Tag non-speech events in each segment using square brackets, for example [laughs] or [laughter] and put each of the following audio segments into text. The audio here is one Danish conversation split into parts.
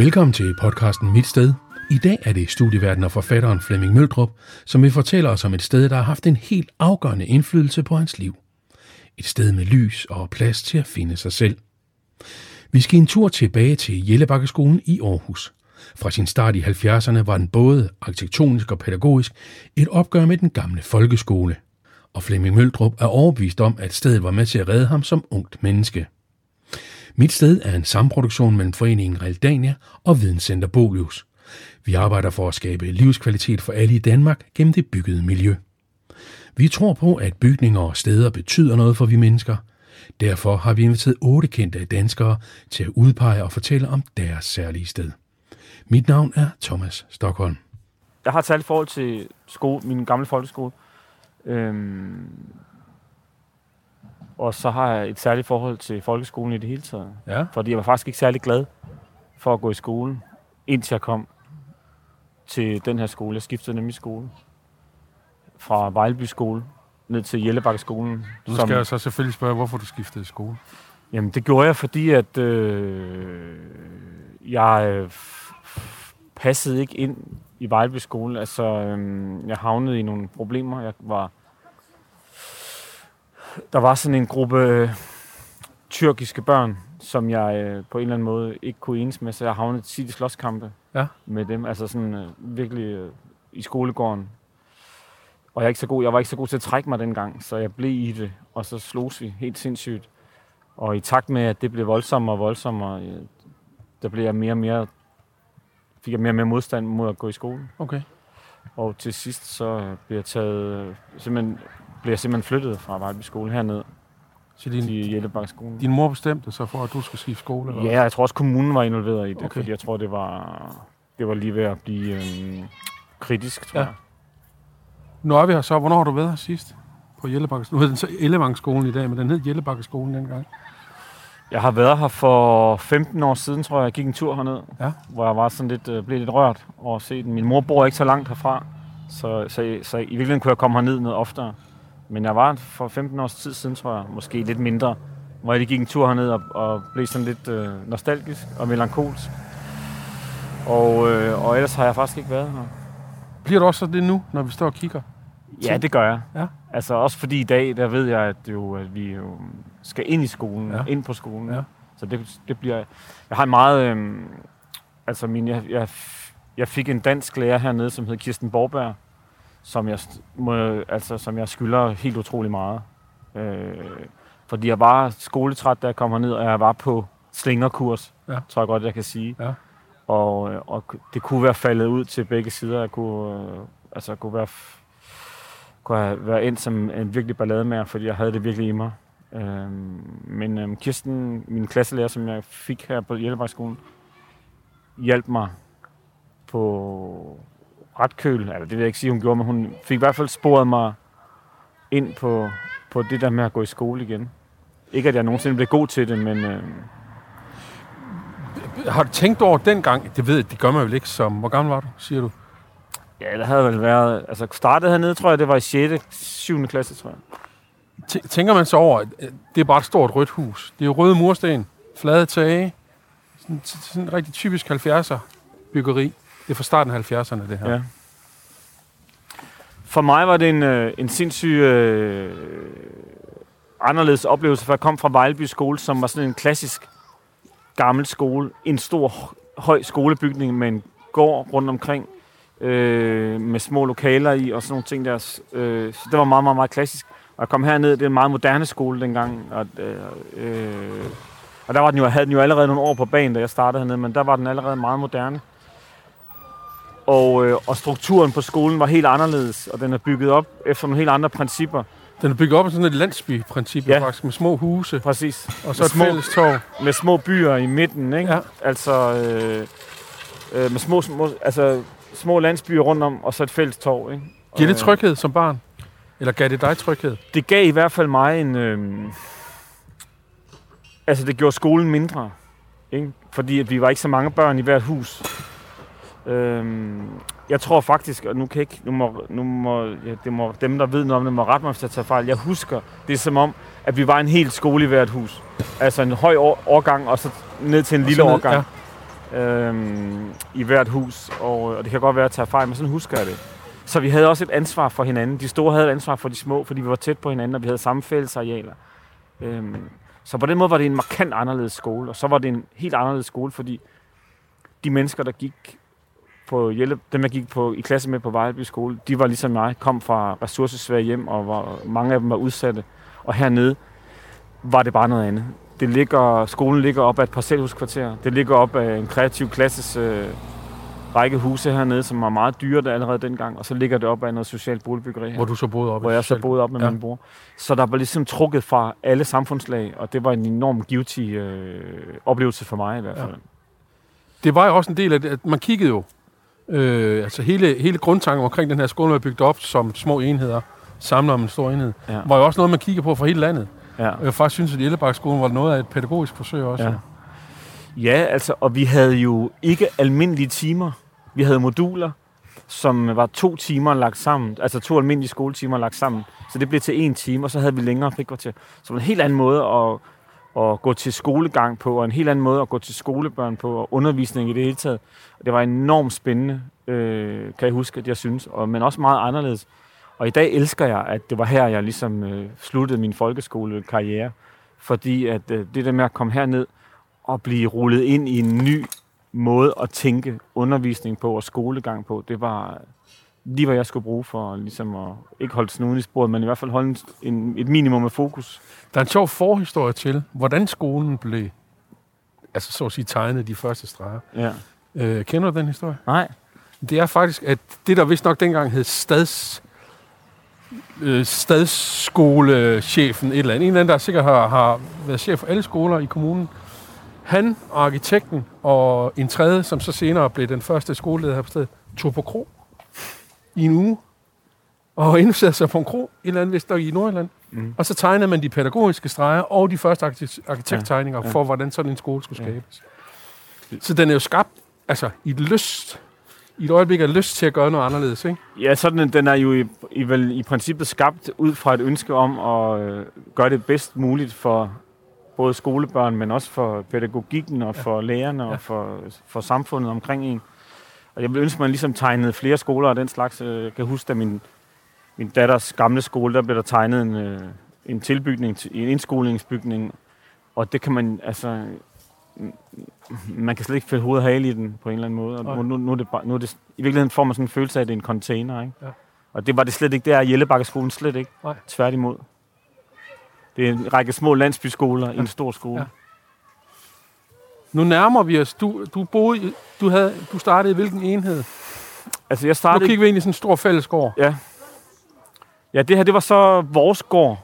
Velkommen til podcasten Mit Sted. I dag er det studieverden og forfatteren Flemming Møldrup, som vil fortælle os om et sted, der har haft en helt afgørende indflydelse på hans liv. Et sted med lys og plads til at finde sig selv. Vi skal en tur tilbage til Jellebakkeskolen i Aarhus. Fra sin start i 70'erne var den både arkitektonisk og pædagogisk et opgør med den gamle folkeskole. Og Flemming Møldrup er overbevist om, at stedet var med til at redde ham som ungt menneske. Mit sted er en samproduktion mellem foreningen Realdania og Videnscenter Bolius. Vi arbejder for at skabe livskvalitet for alle i Danmark gennem det byggede miljø. Vi tror på, at bygninger og steder betyder noget for vi mennesker. Derfor har vi inviteret otte kendte danskere til at udpege og fortælle om deres særlige sted. Mit navn er Thomas Stockholm. Jeg har talt særligt forhold til skole, min gamle folkeskole. Øhm, og så har jeg et særligt forhold til folkeskolen i det hele taget. Ja. Fordi jeg var faktisk ikke særlig glad for at gå i skole, indtil jeg kom til den her skole. Jeg skiftede nemlig skole fra Vejleby skole ned til Jellebakkeskolen. Nu skal jeg så selvfølgelig spørge, hvorfor du skiftede skole. Jamen, det gjorde jeg, fordi at øh, jeg øh, passede ikke ind i Vejleby skole. Altså, øh, jeg havnede i nogle problemer. Jeg var der var sådan en gruppe øh, tyrkiske børn, som jeg øh, på en eller anden måde ikke kunne enes med, så jeg havnede tit i slåskampe Ja. med dem. Altså sådan øh, virkelig øh, i skolegården. Og jeg, er ikke så god, jeg var ikke så god til at trække mig dengang, så jeg blev i det, og så slogs vi helt sindssygt. Og i takt med, at det blev voldsommere og voldsommere, øh, der blev jeg mere og mere, fik jeg mere og mere modstand mod at gå i skole. Okay. Og til sidst så blev jeg taget, simpelthen, blev jeg simpelthen flyttet fra Vejleby skole herned Så din, til Jellebakkeskolen. din mor bestemte sig for, at du skulle skifte skole? Eller? Ja, jeg tror også kommunen var involveret i det, Okay. fordi jeg tror, det var, det var lige ved at blive øhm, kritisk, tror Ja. jeg. Nu er vi her så. Hvornår har du været her sidst? På Jellebakkeskolen. Nu hedder den så Ellevangskolen i dag, men den hed Jellebakkeskolen dengang. Jeg har været her for 15 år siden, tror jeg. Jeg gik en tur herned, Ja. hvor jeg var sådan lidt, øh, blev lidt rørt over at se den. Min mor bor ikke så langt herfra, så, så, så i virkeligheden kunne jeg komme herned noget oftere. Men jeg var for 15 års tid siden, tror jeg, måske lidt mindre, hvor jeg lige gik en tur herned og, og blev sådan lidt øh, nostalgisk og melankolsk. Og, øh, og ellers har jeg faktisk ikke været her. Bliver du også så det nu, når vi står og kigger? Ja, det gør jeg. Ja. Altså også fordi i dag, der ved jeg, at, jo, at vi jo skal ind i skolen, Ja. ind på skolen. Ja. Så det, det bliver... Jeg har en meget... Øhm, altså min, jeg, jeg, jeg fik en dansk lærer hernede, som hed Kirsten Borberg, som jeg, må, altså, som jeg skylder helt utrolig meget. Øh, fordi jeg var skoletræt, da jeg kom herned, og jeg var på slingerkurs, Ja. tror jeg godt, jeg kan sige. Ja. Og, øh, og det kunne være faldet ud til begge sider. Jeg kunne, øh, altså, kunne være kunne have været ind som en virkelig ballade med, fordi jeg havde det virkelig i mig. Øhm, men øhm, Kirsten, min klasselærer, som jeg fik her på Hjælpevejskolen, hjalp mig på ret køl. Eller det vil jeg ikke sige, hun gjorde, men hun fik i hvert fald sporet mig ind på, på det der med at gå i skole igen. Ikke at jeg nogensinde blev god til det, men øhm, Har du tænkt over dengang? Det ved jeg, det gør man vel ikke som... Hvor gammel var du, siger du? ja, der havde vel været... Altså startede hernede, tror jeg, det var i 6. 7. klasse, tror jeg. Tæ- Tænker man så over, øh, det er bare et stort rødt hus. Det er røde mursten, flade tage. Sådan, sådan en rigtig typisk 70'er byggeri. Det er fra starten af 70'erne, det her. Ja. For mig var det en, øh, en sindssyg øh, anderledes oplevelse, for jeg kom fra Vejleby skole, som var sådan en klassisk gammel skole. En stor, høj skolebygning med en gård rundt omkring, øh, med små lokaler i og sådan nogle ting der. Øh, så det var meget, meget, meget klassisk. Og jeg kom herned, det er en meget moderne skole dengang, og, øh, øh, og der var den jo, havde den jo allerede nogle år på banen, da jeg startede hernede, men der var den allerede meget moderne. Og, øh, og strukturen på skolen var helt anderledes, og den er bygget op efter nogle helt andre principper. Den er bygget op af sådan et landsbyprincip, ja. Faktisk, med små huse. Præcis. Og så Med et små- fælles torv. Med små byer i midten, ikke? Ja. Altså, øh, øh, med små, små, altså, små landsbyer rundt om, og så et fælles torv, ikke? Giver det Og, tryghed som barn? Eller gav det dig tryghed? Det gav i hvert fald mig en... Øh, altså, det gjorde skolen mindre, ikke? Fordi at vi var ikke så mange børn i hvert hus. Øhm, jeg tror faktisk, og nu kan jeg ikke, nu må, nu må, ja, det må dem, der ved noget om det, må rette mig, hvis jeg tager fejl. Jeg husker, det er som om, at vi var en hel skole i hvert hus. Altså en høj år, årgang, og så ned til en Og lille ned- årgang. øhm, i hvert hus, og, og det kan godt være at tage fejl, men sådan husker jeg det. Så vi havde også et ansvar for hinanden. De store havde et ansvar for de små, fordi vi var tæt på hinanden, og vi havde samme fællesarealer. Øhm, så på den måde var det en markant anderledes skole, og så var det en helt anderledes skole, fordi de mennesker, der gik på hjælp, dem jeg gik på, i klasse med på Vejleby skole, de var ligesom mig, kom fra ressourcesvære hjem, og var, mange af dem var udsatte. Og hernede var det bare noget andet. Det ligger, skolen ligger op af et parcelhuskvarter. Det ligger op af en kreativ klasses øh, række huse hernede, som var meget dyre der allerede dengang. Og så ligger det op af noget socialt boligbyggeri her. Hvor du så boede op? Hvor jeg så boede op med ja. min bror. Så der var ligesom trukket fra alle samfundslag, og det var en enorm givtig øh, oplevelse for mig i hvert fald. Ja. Det var jo også en del af det, at man kiggede jo Øh, altså hele, hele grundtanken omkring den her skole, var bygget op som små enheder, samler om en stor enhed, ja. var jo også noget, man kigger på for hele landet. Ja. Jeg faktisk synes, at Ellebakskolen var noget af et pædagogisk forsøg også. Ja. ja, altså, og vi havde jo ikke almindelige timer. Vi havde moduler, som var to timer lagt sammen, altså to almindelige skoletimer lagt sammen. Så det blev til en time, og så havde vi længere frikvarter. Så det var en helt anden måde at, at gå til skolegang på, og en helt anden måde at gå til skolebørn på, og undervisning i det hele taget. Det var enormt spændende, øh, kan jeg huske, at jeg synes, og, men også meget anderledes. Og i dag elsker jeg, at det var her, jeg ligesom øh, sluttede min folkeskolekarriere. Fordi at øh, det der med at komme herned og blive rullet ind i en ny måde at tænke undervisning på og skolegang på, det var lige hvad jeg skulle bruge for ligesom at ikke holde snuden i sporet, men i hvert fald holde en, et minimum af fokus. Der er en sjov forhistorie til, hvordan skolen blev altså så at sige tegnet de første streger. Ja. Øh, kender du den historie? Nej. Det er faktisk, at det der vist nok dengang hed stads, øh, stadskolechefen, et eller andet, en eller anden, der sikkert har, har været chef for alle skoler i kommunen, han og arkitekten og en tredje, som så senere blev den første skoleleder her på stedet, tog på kro i en uge, og indsatte sig på en kro, et eller andet vist i Nordjylland. Mm. Og så tegnede man de pædagogiske streger og de første arkitekttegninger ja, ja. for, hvordan sådan en skole skulle skabes. Ja. Så den er jo skabt altså, i et lyst, i et øjeblik af lyst til at gøre noget anderledes, ikke? Ja, sådan den er jo i, i, vel, i princippet skabt ud fra et ønske om at øh, gøre det bedst muligt for både skolebørn, men også for pædagogikken og ja. for lærerne og ja. for, for samfundet omkring en. Og jeg vil ønske, at man ligesom tegnede flere skoler og den slags. Øh, jeg kan huske, at min, min datters gamle skole, der blev der tegnet en, øh, en tilbygning, en indskolingsbygning. Og det kan man, altså, man kan slet ikke fælde hovedet hale i den på en eller anden måde. Og nu, nu, er det nu er det, I virkeligheden får man sådan en følelse af, at det er en container. Ikke? Ja. Og det var det slet ikke. Det er Jellebakkeskolen slet ikke. Nej. Tværtimod. Det er en række små landsbyskoler ja. i en stor skole. Ja. Nu nærmer vi os. Du, du, boede, du, havde, du startede i hvilken enhed? Altså, jeg startede... Nu kigger vi ind i sådan en stor fællesgård. Ja. Ja, det her, det var så vores gård.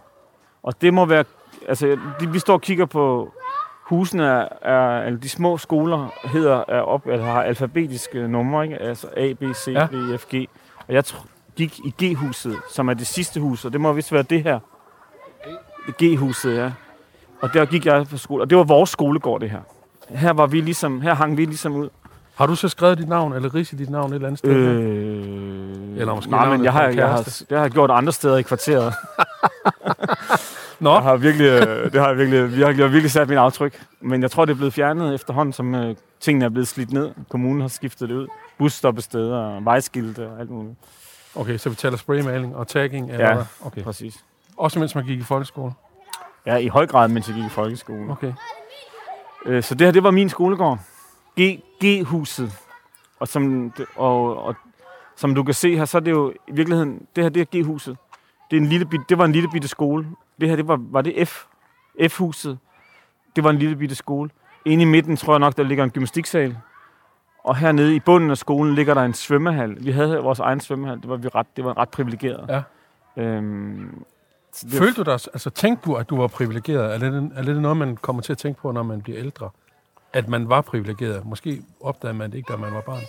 Og det må være... Altså, vi står og kigger på husene er, er altså de små skoler hedder er op, eller har alfabetiske numre, ikke? altså A, B, C, ja. D, F, G. Og jeg gik i G-huset, som er det sidste hus, og det må vist være det her. G-huset, ja. Og der gik jeg på skole, og det var vores skolegård, det her. Her, var vi ligesom, her hang vi ligesom ud. Har du så skrevet dit navn, eller ridset dit navn et eller andet sted? Øh, eller måske nej, men jeg har, jeg, har, jeg har gjort andre steder i kvarteret. [laughs] Nå. Jeg har virkelig, øh, det har jeg virkelig, vi har, jeg har virkelig sat min aftryk. Men jeg tror, det er blevet fjernet efterhånden, som uh, tingene er blevet slidt ned. Kommunen har skiftet det ud. Busstoppesteder og vejskilte og alt muligt. Okay, så vi taler spraymaling og tagging? Eller ja, hvad? okay. præcis. Også mens man gik i folkeskole? Ja, i høj grad, mens jeg gik i folkeskole. Okay. Uh, så det her, det var min skolegård. G, G-huset. Og som, og, og, som du kan se her, så er det jo i virkeligheden, det her, det er G-huset. Det, er en lille, det var en lille bitte skole det her, det var, var det F, F-huset. Det var en lille bitte skole. Inde i midten tror jeg nok, der ligger en gymnastiksal. Og hernede i bunden af skolen ligger der en svømmehal. Vi havde vores egen svømmehal. Det var, vi ret, det var ret privilegeret. Ja. Øhm, det Følte du dig, altså tænkte du, at du var privilegeret? Er det, er det noget, man kommer til at tænke på, når man bliver ældre? At man var privilegeret? Måske opdagede man det ikke, da man var barn.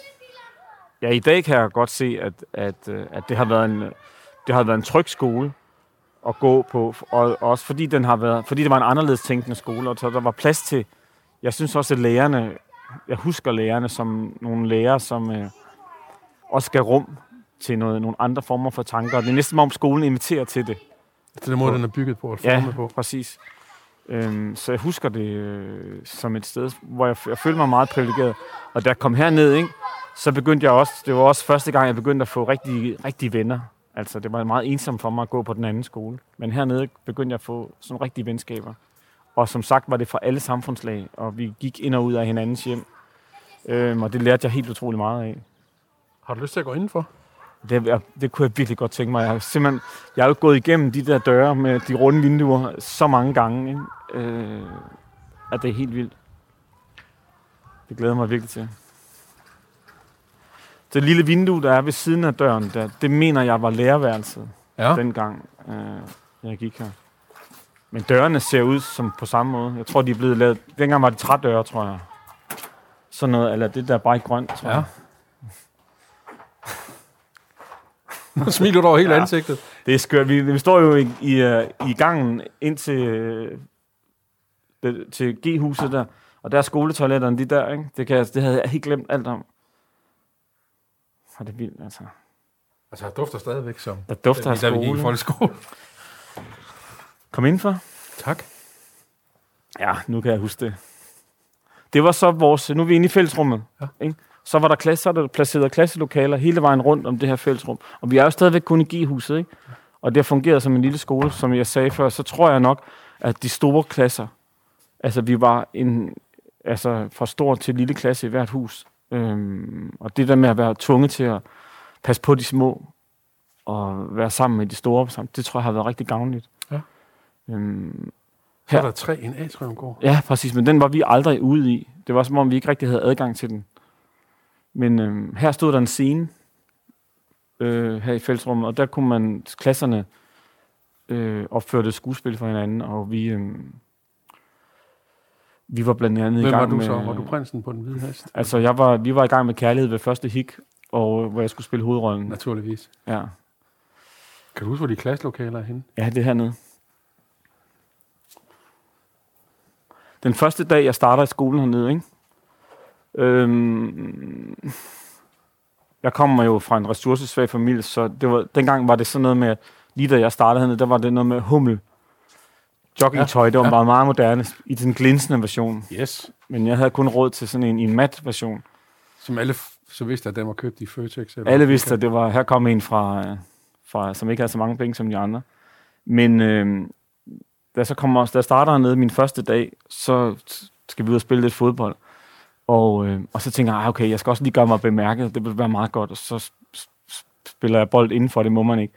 Ja, i dag kan jeg godt se, at, at, at det har været en, det har været en tryg skole at gå på, og også fordi, den har været, fordi det var en anderledes tænkende skole, og så der var plads til, jeg synes også, at lærerne, jeg husker lærerne som nogle lærere, som øh, også gav rum til noget, nogle andre former for tanker. Det er næsten om skolen inviterer til det. Det er den måde, den er bygget på, og ja, på. præcis. Øhm, så jeg husker det øh, som et sted, hvor jeg, jeg følte mig meget privilegeret. Og da jeg kom herned, ikke, så begyndte jeg også, det var også første gang, jeg begyndte at få rigtige, rigtige venner. Altså, det var meget ensomt for mig at gå på den anden skole. Men hernede begyndte jeg at få sådan rigtige venskaber. Og som sagt var det fra alle samfundslag, og vi gik ind og ud af hinandens hjem. Øhm, og det lærte jeg helt utrolig meget af. Har du lyst til at gå indenfor? Det, jeg, det kunne jeg virkelig godt tænke mig. Jeg har simpelthen, jeg har jo gået igennem de der døre med de runde vinduer så mange gange, ikke? Øh, at det er helt vildt. Det glæder jeg mig virkelig til. Det lille vindue, der er ved siden af døren, der, det mener jeg var lærerværelset Ja. dengang, øh, jeg gik her. Men dørene ser ud som på samme måde. Jeg tror, de er blevet lavet... Dengang var det trædøre, tror jeg. Sådan noget, eller det der er bare i grønt, tror Ja. jeg. Nu [laughs] smiler du over hele Ja. ansigtet. Det er skørt. Vi, vi står jo i, i, øh, i gangen ind til, øh, til G-huset der, og der er skoletoiletterne, de der, ikke? Det, kan, jeg- det havde jeg helt glemt alt om. Og det er vildt, altså. Altså, jeg dufter stadigvæk som... Der dufter af da vi gik i skole. folkeskole. Kom indenfor. Tak. Ja, nu kan jeg huske det. Det var så vores... Nu er vi inde i fællesrummet. Ja. Ikke? Så var der, klasse, så er der placeret klasselokaler hele vejen rundt om det her fællesrum. Og vi er jo stadigvæk kun i G-huset, ikke? Og det har fungeret som en lille skole, som jeg sagde før. Så tror jeg nok, at de store klasser... Altså, vi var en, altså, fra stor til lille klasse i hvert hus. Øhm, og det der med at være tvunget til at passe på de små, og være sammen med de store, det tror jeg har været rigtig gavnligt. Ja. Øhm, Så er Her. der tre i en atriumgård. Ja, præcis, men den var vi aldrig ude i. Det var som om, vi ikke rigtig havde adgang til den. Men øhm, her stod der en scene øh, her i fællesrummet, og der kunne man klasserne øh, opføre et skuespil for hinanden, og vi, øh, vi var blandt andet Hvem i var gang du med... så? Var du prinsen på den hvide hest? Altså, jeg var, vi var i gang med Kærlighed ved første hik, og øh, hvor jeg skulle spille hovedrollen. Naturligvis. Ja, Kan du huske, hvor de klasselokaler er henne? ja det er hernede. Den første dag, jeg starter i skolen hernede, ikke? Øhm, jeg kommer jo fra en ressourcesvag familie, så det var, dengang var det sådan noget med, lige da jeg startede hernede, der var det noget med hummel. Joggingtøj, det var ja. meget, meget moderne i den glinsende version. Yes. Men jeg havde kun råd til sådan en en mat version. Som alle så vidste, at den var købt i Føtex. Eller Alle vidste, at det var, her kom en fra, øh, fra, som ikke havde så mange penge som de andre. Men øh, da, så kommer, da jeg starter hernede min første dag, så skal vi ud og spille lidt fodbold. Og, øh, og så tænker jeg, "Ah, okay, jeg skal også lige gøre mig bemærket. Det vil være meget godt. Og så sp- sp- spiller jeg bold indenfor, det må man ikke.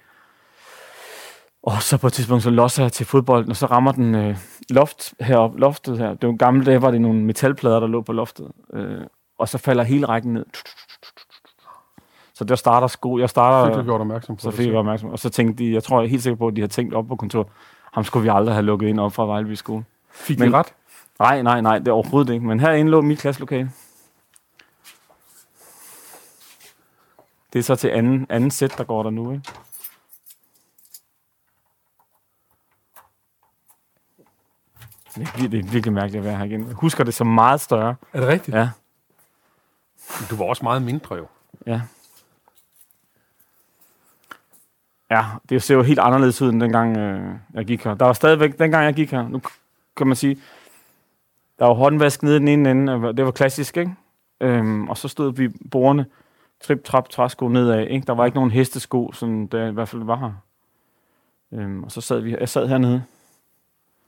Og så på et tidspunkt, så losser jeg til fodbolden, og så rammer den øh, loft herop, loftet her. Det var gamle dage, var det nogle metalplader, der lå på loftet. Øh, og så falder hele rækken ned. Så der starter sko. Jeg starter... Fik du gjort opmærksom på Så det fik jeg opmærksomhed. Og så tænkte de, jeg tror jeg er helt sikker på, at de har tænkt op på kontor, ham skulle vi aldrig have lukket ind op fra Vejleby skole. Fik Men- de ret? Nej, nej, nej, det er overhovedet ikke. Men herinde lå mit klasselokale. Det er så til anden, anden sæt, der går der nu, ikke? Det er, virkelig mærkeligt at være her igen. Jeg husker det som meget større. Er det rigtigt? Ja, Du var også meget mindre jo. ja. Ja, det ser jo helt anderledes ud, end dengang øh, jeg gik her. Der var stadigvæk, dengang jeg gik her, nu kan man sige, der var håndvask nede i den ene ende, det var klassisk, ikke? Øhm, og så stod vi bordene, trip, trap, træsko nedad, ikke? Der var ikke nogen hestesko, som der i hvert fald var her. Øhm, og så sad vi, jeg sad hernede.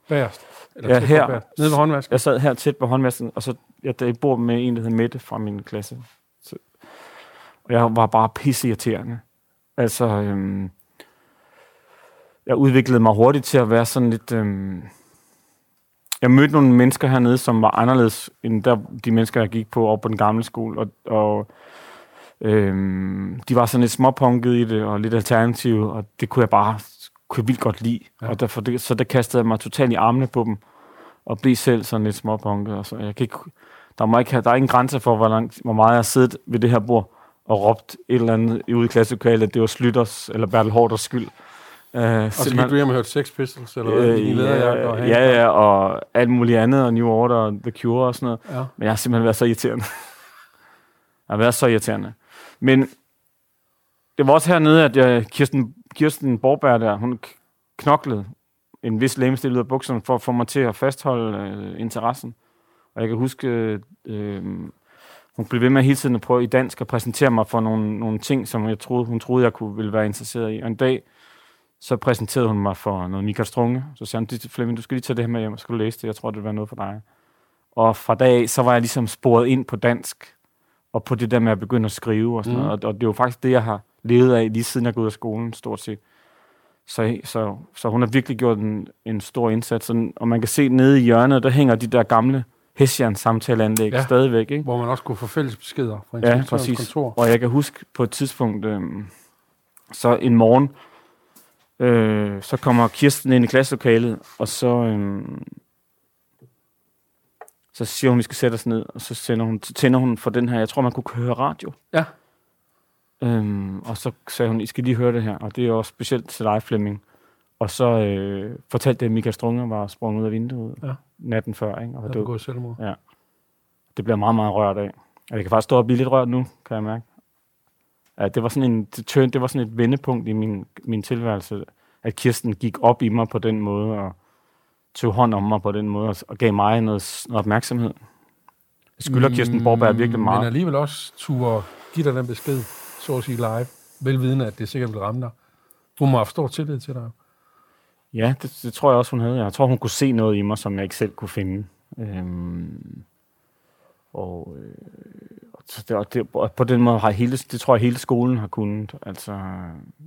Bagerst. Eller Ja, her. Nede ved håndvasken. Jeg sad her tæt på håndvasken, og så jeg der bor med en, der hed Mette fra min klasse. Så, og jeg var bare pisseirriterende. Altså, øhm, jeg udviklede mig hurtigt til at være sådan lidt... Øhm, jeg mødte nogle mennesker hernede, som var anderledes end der, de mennesker, jeg gik på over på den gamle skole. Og, og øhm, de var sådan lidt småpunket i det, og lidt alternative, og det kunne jeg bare kunne jeg vildt godt lide. Ja. Og derfor, det, så der kastede jeg mig totalt i armene på dem og blive selv sådan lidt småpunket. Og så jeg kan ikke, der, må ikke have, der er ingen grænse for, hvor, langt, hvor meget jeg har siddet ved det her bord og råbt et eller andet ude i klasselokalet, at det var Slytters eller Bertel Hårders skyld. Uh, Og så gik du hjem og hørte Sex Pistols, eller hvad? øh, lederjakke og ja, ja, ja, og alt muligt andet, og New Order og The Cure og sådan noget. ja. Men jeg har simpelthen været så irriterende. jeg har været så irriterende. Men det var også hernede, at jeg, Kirsten, Kirsten Borberg der, hun knoklede en vis lægemstil ud af bukserne, for at få mig til at fastholde øh, interessen. Og jeg kan huske, øh, øh, hun blev ved med hele tiden at prøve i dansk at præsentere mig for nogle, nogle ting, som jeg troede, hun troede, jeg kunne ville være interesseret i. Og en dag, så præsenterede hun mig for noget Michael Strunge. Så sagde hun, Flemming, du skal lige tage det her med hjem, og skal du læse det. Jeg tror, det vil være noget for dig. Og fra dag af, så var jeg ligesom sporet ind på dansk, og på det der med at begynde at skrive og sådan mm. noget. Og, og det er jo faktisk det, jeg har levet af, lige siden jeg gik ud af skolen, stort set. Så, så, så hun har virkelig gjort en, en stor indsats. Sådan, og man kan se nede i hjørnet, der hænger de der gamle Hessian samtaleanlæg ja, stadigvæk. Ikke? Hvor man også kunne få fælles beskeder fra ja, præcis. kontor. Og jeg kan huske på et tidspunkt, øh, så en morgen, øh, så kommer Kirsten ind i klasselokalet, og så, øh, så siger hun, at vi skal sætte os ned, og så, sender hun, tænder hun for den her, jeg tror, man kunne høre radio. Ja. Øhm, og så sagde hun, I skal lige høre det her, og det er også specielt til dig, Flemming. Og så øh, fortalte det, at Michael Strunger var sprunget ud af vinduet ja. natten før. Ikke? Og var død. Ja. Det bliver meget, meget rørt af. Og jeg kan faktisk stå og blive lidt rørt nu, kan jeg mærke. Ja, det var sådan en det, det var sådan et vendepunkt i min, min tilværelse, at Kirsten gik op i mig på den måde, og tog hånd om mig på den måde, og gav mig noget, noget opmærksomhed. Jeg skylder mm, Kirsten Borberg virkelig meget. Men alligevel også turde give dig den besked, så at sige live, velvidende, at det sikkert vil ramme dig. Hun må have stor tillid til dig. Ja, det, det tror jeg også, hun havde. Jeg tror, hun kunne se noget i mig, som jeg ikke selv kunne finde. Øhm, og, øh, det, og, det, og på den måde har hele, det tror jeg, hele skolen har kunnet, altså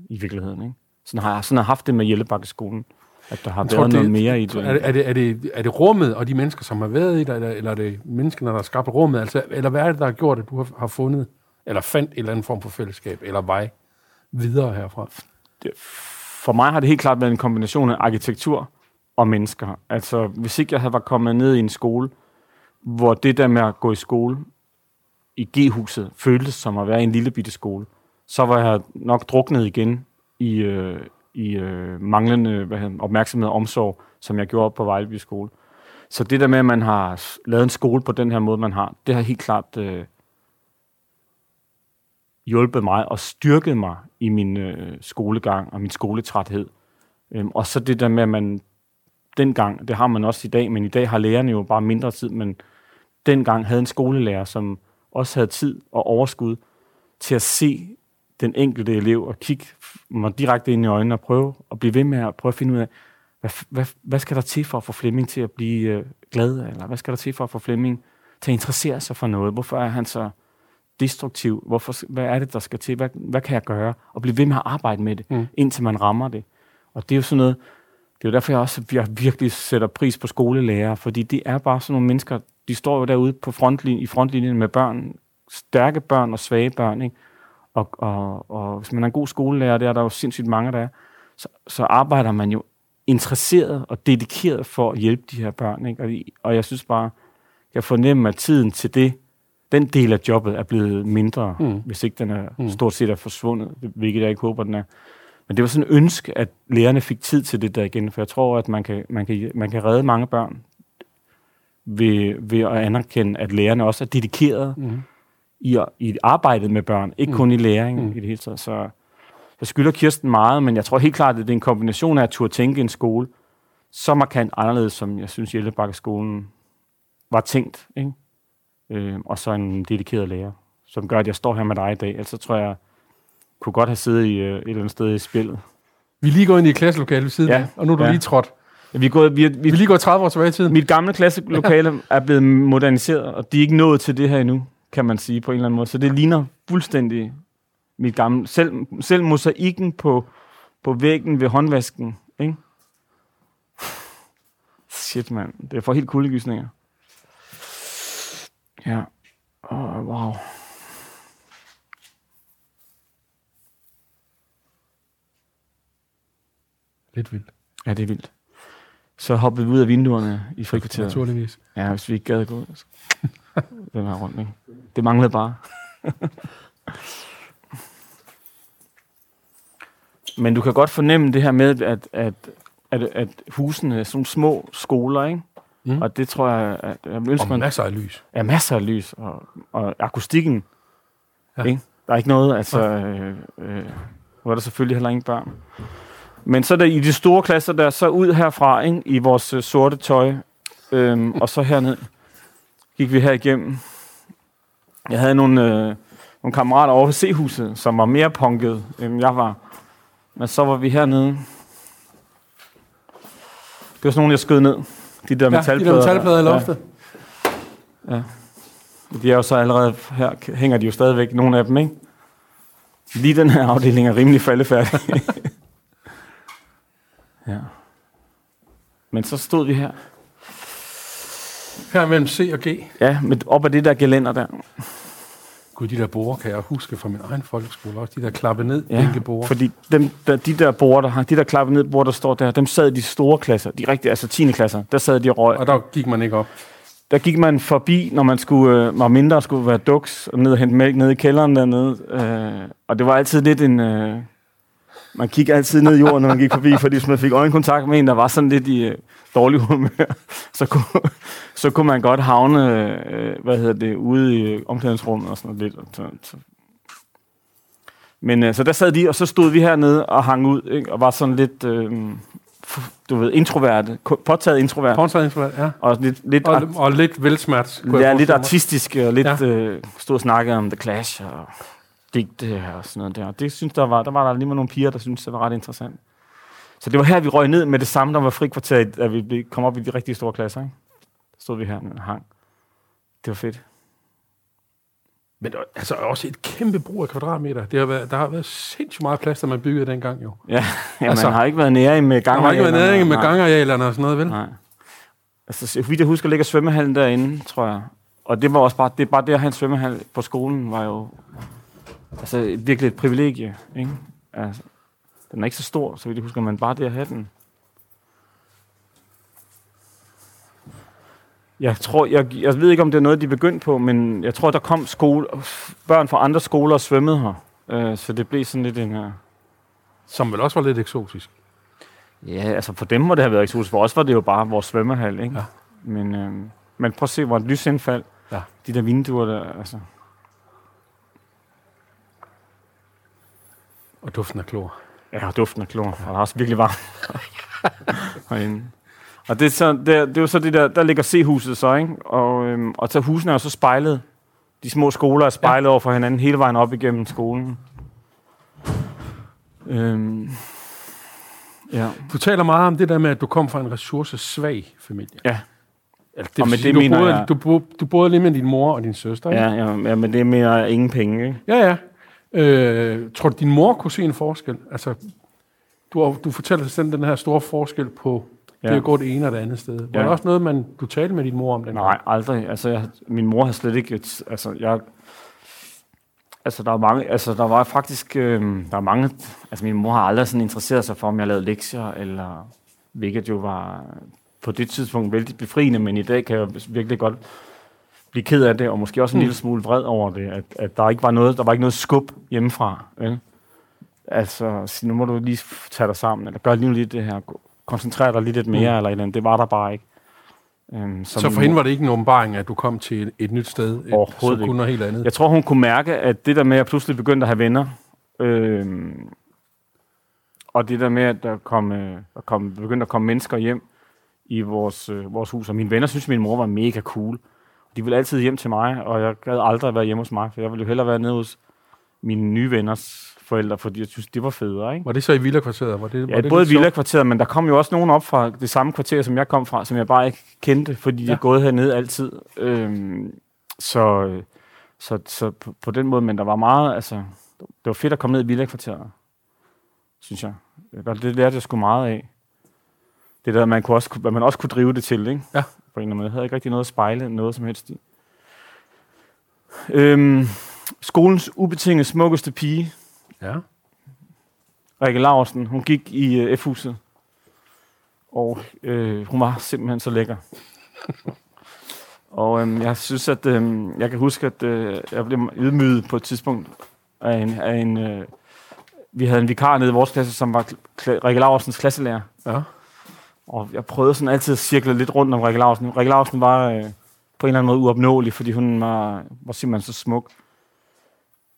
i virkeligheden. Ikke? Sådan har jeg sådan har haft det med Jellebakkeskolen, at der har jeg været tror, noget det, mere i det. Er, er, det, er, det, er det rummet og de mennesker, som har været i det, eller, eller er det menneskerne, der har skabt rummet? Altså, eller hvad er det, der har gjort, at du har, har fundet, eller fandt en eller anden form for fællesskab, eller vej videre herfra? Det, for mig har det helt klart været en kombination af arkitektur og mennesker. Altså, hvis ikke jeg havde været kommet ned i en skole, hvor det der med at gå i skole i G-huset føltes som at være i en lille bitte skole, så var jeg nok druknet igen i, øh, i øh, manglende hvad hedder, opmærksomhed og omsorg, som jeg gjorde på Vejleby skole. Så det der med, at man har lavet en skole på den her måde, man har, det har helt klart øh, hjulpet mig og styrket mig i min øh, skolegang og min skoletræthed. Øhm, og så det der med, at man dengang, det har man også i dag, men i dag har lærerne jo bare mindre tid, men dengang havde en skolelærer, som også havde tid og overskud til at se den enkelte elev og kigge mig direkte ind i øjnene og prøve at blive ved med at prøve at finde ud af, hvad, hvad, hvad skal der til for at få Flemming til at blive øh, glad, eller hvad skal der til for at få Flemming til at interessere sig for noget? Hvorfor er han så destruktiv? Hvorfor, hvad er det, der skal til? Hvad, hvad kan jeg gøre? Og blive ved med at arbejde med det, mm. indtil man rammer det. Og det er jo sådan noget, det er jo derfor, jeg også jeg virkelig sætter pris på skolelærer, fordi det er bare sådan nogle mennesker, de står jo derude på frontlinjen, i frontlinjen med børn, stærke børn og svage børn, ikke? Og, og, og hvis man er en god skolelærer, det er der jo sindssygt mange, der er, så, så arbejder man jo interesseret og dedikeret for at hjælpe de her børn. Ikke? Og, og jeg synes bare, jeg fornemmer, at tiden til det, den del af jobbet er blevet mindre, mm. hvis ikke den er mm. stort set er forsvundet, hvilket jeg ikke håber, den er. Men det var sådan en ønske, at lærerne fik tid til det der igen, for jeg tror, at man kan, man kan, man kan redde mange børn ved, ved at anerkende, at lærerne også er dedikeret mm. i, i arbejdet med børn, ikke mm. kun i læring mm. i det hele taget. Så jeg skylder Kirsten meget, men jeg tror helt klart, at det er en kombination af at turde tænke en skole, så markant anderledes, som jeg synes, Hjælpebakkeskolen var tænkt. Ikke? øh, og så en dedikeret lærer, som gør, at jeg står her med dig i dag. Ellers så tror jeg, kunne godt have siddet i, øh, et eller andet sted i spillet. Vi lige gået ind i klasselokalet ved siden ja. og nu er du ja. lige trådt. Vi, er gået, vi, er, vi, vi er lige gået 30 år tilbage i tiden. Mit gamle klasselokale [laughs] ja. er blevet moderniseret, og de er ikke nået til det her endnu, kan man sige på en eller anden måde. Så det ligner fuldstændig mit gamle... Selv, selv mosaikken på, på væggen ved håndvasken, ikke? Shit, mand. Det er for helt kuldegysninger. Ja. Oh, wow. Lidt vildt. Ja, det er vildt. Så hoppede vi ud af vinduerne i frikvarteret. Naturligvis. Ja, hvis vi ikke gad gå altså. den her rundt, ikke? Det manglede bare. Men du kan godt fornemme det her med, at, at, at, at husene er sådan små skoler, ikke? Mm. Og det tror jeg, at jeg ønsker... Og masser af lys. Ja, masser af lys. Og, og akustikken, ja. ikke? Der er ikke noget, altså... Øh, øh, nu er der selvfølgelig heller ingen børn. Men så der, i de store klasser der, så ud herfra, ikke, i vores øh, sorte tøj, øhm, [laughs] og så herned gik vi her igennem. Jeg havde nogle, øh, nogle kammerater over ved C-huset, som var mere punket, end jeg var. Men så var vi hernede. Det var sådan nogle, jeg skød ned. De der Ja, de metalplader. der metalplader i loftet. Ja. ja. De er jo så allerede, her hænger de jo stadigvæk, nogle af dem, ikke? Lige den her afdeling er rimelig faldefærdig. [laughs] ja. Men så stod vi her. Her mellem C og G. Ja, med, op ad det der gelænder der. Gud, de der borer kan jeg huske fra min egen folkeskole også. De der klappe ned, Ja, bænkeborer. fordi dem, der, de der bord, der har, de der klappet ned bord, der står der, dem sad de store klasser, de rigtige, altså 10. klasser, der sad de og røg. Og der gik man ikke op. Der gik man forbi, når man skulle, øh, var mindre, skulle være duks, og ned og hente mælk nede i kælderen dernede. Øh, og det var altid lidt en... Øh, man kiggede altid ned i jorden, når man gik forbi, fordi hvis man fik øjenkontakt med en, der var sådan lidt i øh, dårlig humør, så kunne, så kunne man godt havne, øh, hvad hedder det, ude i øh, omklædningsrummet og sådan noget lidt. Men øh, så der sad de, og så stod vi hernede og hang ud, ikke? og var sådan lidt, øh, du ved, introverte, påtaget introvert, Pornsredningsvalg, ja. og lidt, lidt Og, og lidt velsmert. Ja, lidt artistisk og lidt ja. øh, stod og snakkede om The Clash og digte og sådan noget der. Det synes der var, der var der lige med nogle piger, der synes det var ret interessant. Så det var her, vi røg ned med det samme, der var frikvarter, da vi kom op i de rigtig store klasser. Ikke? Der stod vi her og hang. Det var fedt. Men der- altså også et kæmpe brug af kvadratmeter. Det har været, der har været sindssygt meget plads, der man byggede dengang jo. Ja, [laughs] ja Altså, man har ikke været nære med Der gang. har ikke været næring med gangarealerne og sådan noget, vel? Nej. Altså, så vidt jeg husker, ligger svømmehallen derinde, tror jeg. Og det var også bare, det er bare det at have en svømmehal på skolen, var jo altså, virkelig et privilegie. Ikke? Altså, den er ikke så stor, så vidt jeg husker, men bare det at have den. Jeg tror, jeg, jeg ved ikke, om det er noget, de begyndte på, men jeg tror, der kom skole, børn fra andre skoler og svømmede her. Øh, så det blev sådan lidt en... Uh, Som vel også var lidt eksotisk. Ja, altså for dem må det have været eksotisk. For os var det jo bare vores svømmehal, ikke? Ja. Men, øh, men prøv at se, hvor et lysindfald. Ja. De der vinduer der, altså. Og duften af klor. Ja, og duften af klor. Og der er også virkelig varmt [laughs] herinde. Og det er, så, det, er, det er jo så det der, der ligger C-huset så, ikke? Og, øhm, og så husene er jo så spejlet. De små skoler er spejlet ja. over for hinanden hele vejen op igennem skolen. Øhm, ja. Du taler meget om det der med, at du kom fra en ressourcesvag familie. Ja. Altså, Og vil med sige, det du mener boede, jeg- Du, boede, du boede lige med din mor og din søster, ikke? Ja, ja, ja, men det er mere ingen penge, ikke? Ja, ja. Øh, tror du, din mor kunne se en forskel? Altså, du, du fortæller selv den her store forskel på ja. Ja. det at gå det ene og det andet sted. Var Ja. det også noget, man, du talte med din mor om den Nej, aldrig. Altså, jeg, min mor har slet ikke... Et, altså, jeg, altså, der er mange... Altså, der var faktisk... Øh, der er mange... Altså, min mor har aldrig sådan interesseret sig for, om jeg lavede lektier, eller... Hvilket jo var på det tidspunkt vældig befriende, men i dag kan jeg virkelig godt blive ked af det, og måske også en Mm. lille smule vred over det, at, at der ikke var noget, der var ikke noget skub hjemmefra. Vel? Altså, nu må du lige tage dig sammen, eller gør lige lidt det her, koncentrere dig lige lidt mere, Mm. eller eller andet. Det var der bare ikke. Øhm, Så min for hende var det ikke en åbenbaring, at du kom til et, et nyt sted, et, som kunne noget helt andet? Jeg tror, hun kunne mærke, at det der med, at jeg pludselig begyndte at have venner, øhm, og det der med, at der, kom, øh, der kom, begyndte at komme mennesker hjem i vores, øh, vores hus, og mine venner synes, at min mor var mega cool. De ville altid hjem til mig, og jeg gad aldrig være hjemme hos mig, for jeg ville jo hellere være nede hos mine nye venners forældre, fordi jeg synes, det var federe, ikke? Var det så i Villa-kvarteret? Var det, var Ja, det både? Villa-kvarteret, men der kom jo også nogen op fra det samme kvarter, som jeg kom fra, som jeg bare ikke kendte, fordi ja. Jeg er gået hernede altid. Øhm, så, så, så på, på den måde, men der var meget, altså, det var fedt at komme ned i Villa-kvarteret, synes jeg. Det lærte jeg sgu meget af. Det der, man, kunne også, man også kunne drive det til, ikke? Ja. På en eller anden måde. Jeg havde ikke rigtig noget at spejle, noget som helst i. Øhm, skolens ubetinget smukkeste pige, Ja. Rikke Laursen, hun gik i øh, F-huset. Og øh, hun var simpelthen så lækker. og øh, jeg synes, at øh, jeg kan huske, at øh, jeg blev ydmyget på et tidspunkt af en, af en øh, vi havde en vikar nede i vores klasse, som var Rikke Laursens klasselærer. ja. Og jeg prøvede sådan altid at cirkle lidt rundt om Rikke Larsen. Rikke Larsen var øh, på en eller anden måde uopnåelig, fordi hun var, var simpelthen så smuk.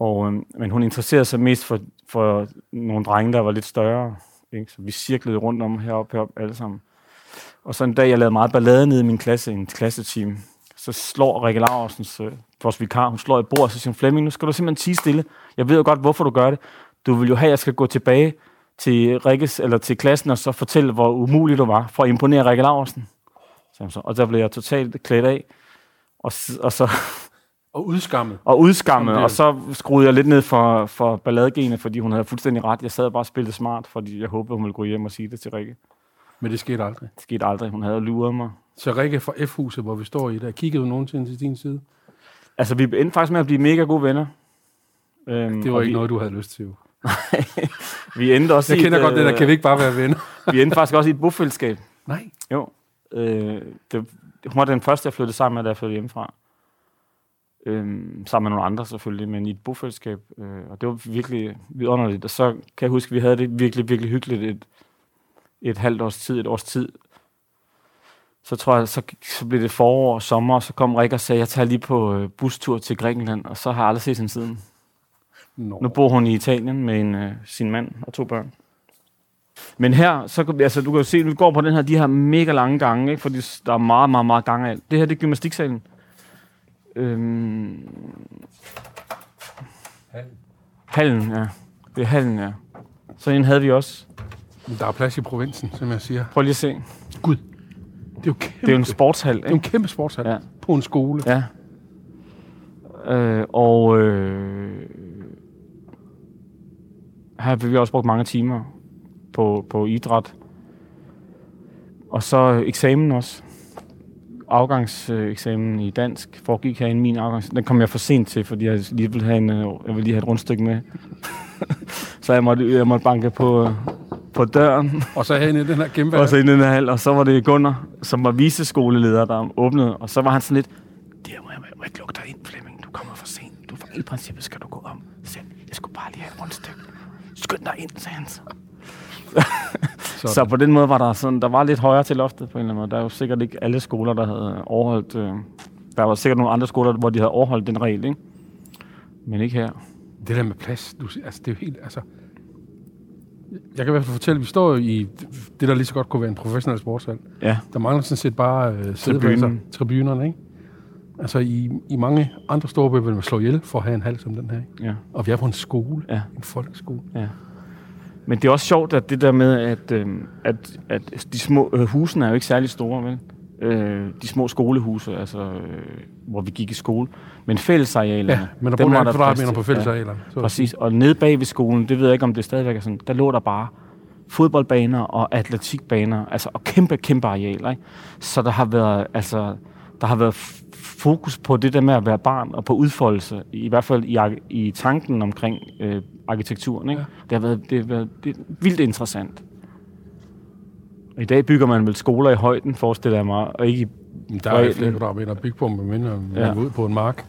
Og, øh, men hun interesserede sig mest for, for nogle drenge, der var lidt større. Ikke? Så vi cirklede rundt om heroppe, heroppe alle sammen. Og så en dag, jeg lavede meget ballade nede i min klasse, en klasseteam. Så slår Rikke Larsens, øh, vores vikar, hun slår i bordet, og så siger hun, Flemming, nu skal du simpelthen tige stille. Jeg ved jo godt, hvorfor du gør det. Du vil jo have, at jeg skal gå tilbage til Rikkes, eller til klassen, og så fortælle, hvor umulig du var, for at imponere Rikke Larsen. Så, og der blev jeg totalt klædt af, og, og så Og udskammet. og udskammet, og så skruede jeg lidt ned for, for balladegene, fordi hun havde fuldstændig ret. Jeg sad bare og spillede smart, fordi jeg håbede, hun ville gå hjem og sige det til Rikke. Men det skete aldrig. Det skete aldrig. Hun havde luret mig. Så Rikke fra F-huset, hvor vi står i der, kiggede du nogensinde til din side? Altså, vi endte faktisk med at blive mega gode venner. Øhm, Det var og ikke vi, noget, du havde lyst til. Vi endte også Jeg i kender et, godt det der, kan vi ikke bare være venner? [laughs] vi endte faktisk også i et bofællesskab. Nej. Jo. Øh, det, hun var den første, jeg flyttede sammen med, da jeg flyttede hjemmefra. Øhm, sammen med nogle andre selvfølgelig, men i et bofællesskab. Øh, og det var virkelig vidunderligt. Og så kan jeg huske, at vi havde det virkelig, virkelig hyggeligt et, et halvt års tid, et års tid. Så tror jeg, så, så blev det forår og sommer, og så kom Rikke og sagde, jeg tager lige på øh, bustur til Grækenland, og så har jeg aldrig set hende siden. Nå. Nu bor hun i Italien med en, øh, sin mand og to børn. Men her, så, altså, du kan jo se, vi går på den her, de her mega lange gange, ikke? fordi der er meget, meget, meget gange af alt. Det her, det er gymnastiksalen. Øhm, hallen, ja. Det er hallen, ja. Så en havde vi også. Der er plads i provinsen, som jeg siger. Prøv lige at se. Gud. Det er jo kæmpe, Det er jo en sportshal, det er en ikke? kæmpe sportshal ja. på en skole. Ja. Øh, og øh, her har vi også brugt mange timer på, på idræt. Og så eksamen også. Afgangseksamen i dansk foregik herinde min afgangs. Den kom jeg for sent til, fordi jeg lige ville have, en, jeg ville lige have et rundstykke med. [laughs] så jeg måtte, jeg måtte banke på, på døren. Og så herinde i den her kæmpe Og så i den her hal, og så var det Gunnar, som var viseskoleleder, der åbnede, og så var han sådan lidt, det må jeg, må jeg ikke lukke dig ind, Flemming, du kommer for sent. Du, I princippet skal du gå om. Så jeg skulle bare lige have et rundstykke. Skynd dig ind, sagde han så. [laughs] Så på den måde var der sådan, der var lidt højere til loftet på en eller anden måde. Der er jo sikkert ikke alle skoler, der havde overholdt, øh, der var sikkert nogle andre skoler, hvor de havde overholdt den regel, ikke? Men ikke her. Det der med plads, du, altså det er jo helt, altså... Jeg kan i hvert fald fortælle, at vi står i det, der lige så godt kunne være en professionel sportshal. Ja, Der mangler sådan set bare øh, sædepladser, tribunerne, ikke? Altså i, i mange andre store byer vil man slå ihjel for at have en hal som den her, ikke? ja, Og vi er på en skole, ja. en folkeskole. Ja. Men det er også sjovt, at det der med, at, øh, at, at de små øh, husene er jo ikke særlig store, vel? Øh, de små skolehuse, altså, øh, hvor vi gik i skole. Men fællesarealerne, Ja, men der der plads kvadratmeter på fællesarealerne. Ja, præcis. Og nede bag ved skolen, det ved jeg ikke, om det stadigvæk er sådan, der lå der bare fodboldbaner og atletikbaner, altså og kæmpe, kæmpe arealer, ikke? Så der har været, altså, der har været fokus på det der med at være barn og på udfoldelse, i hvert fald i, i tanken omkring øh, arkitekturen. Ikke? Ja. Det har været, det har været det er vildt interessant. I dag bygger man vel skoler i højden, forestiller jeg mig, og ikke i... Der er flere kvadratmeter at bygge på, men mindre man Ja. ud på en mark.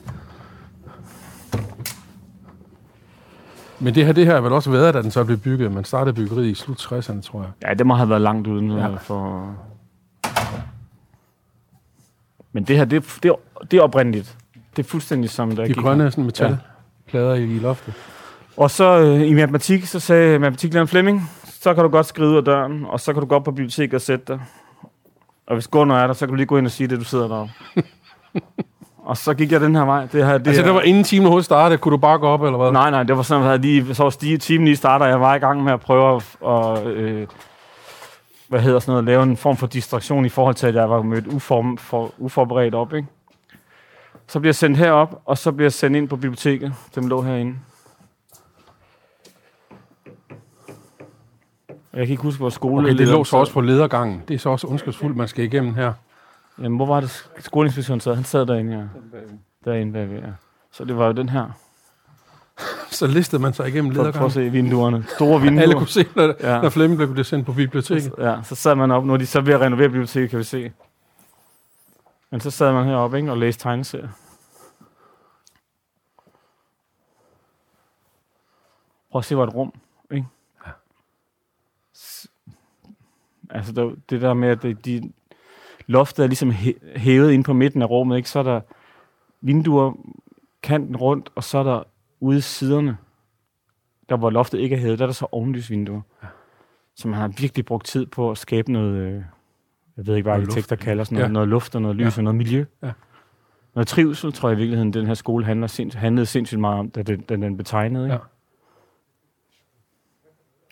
Men det her, det her har vel også været, da den så blev bygget. Man startede byggeriet i slut 60'erne, tror jeg. Ja, det må have været langt uden ja. for... Men det her, det, er- det, er- det er oprindeligt. Det er fuldstændig som der De grønne sådan metalplader ja. i, i loftet. Og så øh, i matematik, så sagde matematiklæreren Flemming, så kan du godt skrive ud af døren, og så kan du gå op på biblioteket og sætte dig. Og hvis Gunnar er der, så kan du lige gå ind og sige det, du sidder deroppe. [laughs] og så gik jeg den her vej. Det her, det altså, her. det var inden timen overhovedet startede. Kunne du bare gå op, eller hvad? Nej, nej, det var sådan, at lige, så var stige, timen lige starter, og jeg var i gang med at prøve at, og, øh, hvad hedder sådan noget, lave en form for distraktion i forhold til, at jeg var mødt uform, for, uforberedt op, ikke? Så bliver jeg sendt herop, og så bliver jeg sendt ind på biblioteket. Dem lå herinde. Jeg kan ikke huske, hvor skole Okay, det lå så også på ledergangen. Det er så også ondskabsfuldt, man skal igennem her. Jamen, hvor var det skoleinspektøren sad? Han sad derinde, ja. Derinde bagved, ja. Så det var jo den her. [laughs] Så listede man sig igennem Prøv, prøv at ledergangen. se vinduerne. Store [laughs] vinduer. Alle kunne se, når, Ja. ja. når Flemming blev sendt på biblioteket. Ja, så sad man op. Nu er de så ved at renovere biblioteket, kan vi se. Men så sad man heroppe ikke, og læste tegneserier. Prøv at se, hvor et rum, ikke? S- Altså, der, det der med, at det, de, loftet er ligesom hæ- hævet ind på midten af rummet, ikke? Så er der vinduer kanten rundt, og så er der ude i siderne, der hvor loftet ikke er hævet, der er der så ovenlysvinduer. som han har virkelig brugt tid på at skabe noget, øh, jeg ved ikke, hvad arkitekter luft. kalder sådan noget, Ja. noget luft og noget lys Ja. og noget miljø. Ja. Noget trivsel, tror jeg i virkeligheden, den her skole handler sinds- handlede sindssygt meget om, da den, da den betegnede. Ikke? Ja.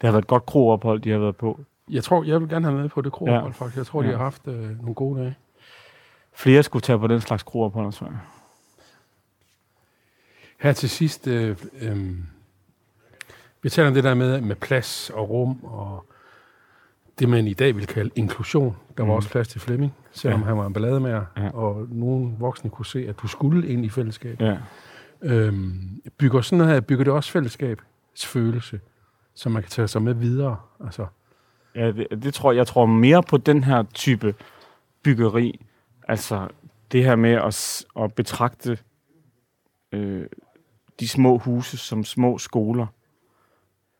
Det har været et godt kroophold, de har været på. Jeg tror, jeg vil gerne have med på det kroophold, Ja. ja. faktisk. Jeg tror, de Ja. har haft øh, nogle gode dage. Flere skulle tage på den slags kroophold, tror jeg. Her til sidst, øh, øh, vi taler om det der med, med plads og rum, og det man i dag vil kalde inklusion. Der var Mm. også plads til Flemming, selvom Ja. han var en ballademager, Ja. og nogle voksne kunne se, at du skulle ind i fællesskab. Ja. Øhm, bygger sådan noget her, bygger det også fællesskabsfølelse, som man kan tage sig med videre. Altså, Ja, det, det tror jeg. Jeg tror mere på den her type byggeri. Altså det her med at, at betragte øh, de små huse som små skoler,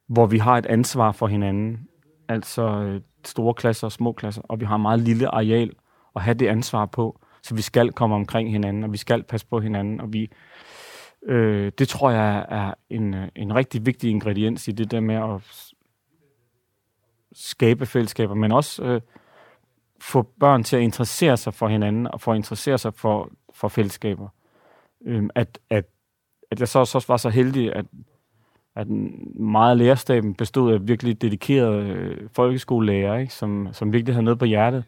hvor vi har et ansvar for hinanden. Altså øh, store klasser og små klasser, og vi har meget lille areal at have det ansvar på. Så vi skal komme omkring hinanden, og vi skal passe på hinanden, og vi øh, det tror jeg er en, øh, en rigtig vigtig ingrediens i det der med at skabe fællesskaber, men også øh, få børn til at interessere sig for hinanden, og få at interessere sig for, for fællesskaber. Øhm, at, at, at jeg så også var så heldig, at, at meget af lærerstaben bestod af virkelig dedikerede øh, folkeskolelærer, ikke? Som, som virkelig havde noget på hjertet,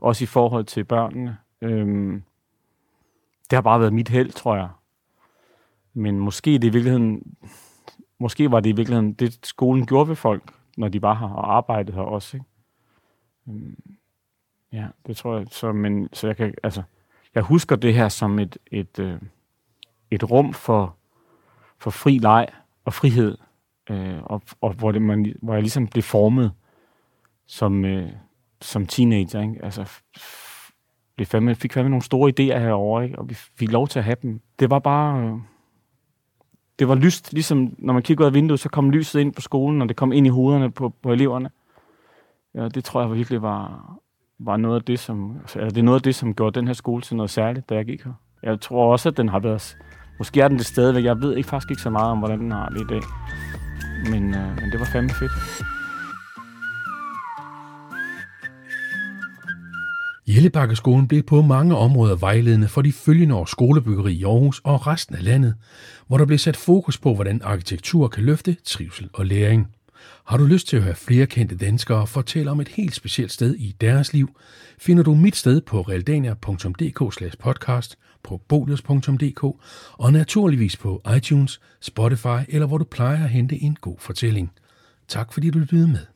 også i forhold til børnene. Øhm, det har bare været mit held, tror jeg. Men måske, det i virkeligheden, måske var det i virkeligheden det, skolen gjorde ved folk, når de var her og arbejdede her også. Ikke? Øhm, ja, det tror jeg. Så, men, så jeg, kan, altså, jeg husker det her som et, et, øh, et rum for, for fri leg og frihed, øh, og, og hvor, det, man, hvor jeg ligesom blev formet som, øh, som teenager. Ikke? Altså, blev fandme, fik fandme nogle store idéer herovre, ikke? og vi fik lov til at have dem. Det var bare... Øh, det var lyst, ligesom når man kigger ud af vinduet, så kom lyset ind på skolen, og det kom ind i hovederne på, på eleverne. Ja, det tror jeg virkelig var, var noget af det, som, altså, det er noget af det, som gjorde den her skole til noget særligt, da jeg gik her. Jeg tror også, at den har været, måske er den det stadigvæk, jeg ved ikke faktisk ikke så meget om, hvordan den har det i dag. Men, øh, men det var fandme fedt. Jellebakkeskolen blev på mange områder vejledende for de følgende års skolebyggeri i Aarhus og resten af landet, hvor der blev sat fokus på, hvordan arkitektur kan løfte trivsel og læring. Har du lyst til at høre flere kendte danskere fortælle om et helt specielt sted i deres liv, finder du mit sted på realdania.dk podcast, på bolios.dk og naturligvis på iTunes, Spotify eller hvor du plejer at hente en god fortælling. Tak fordi du lyttede med.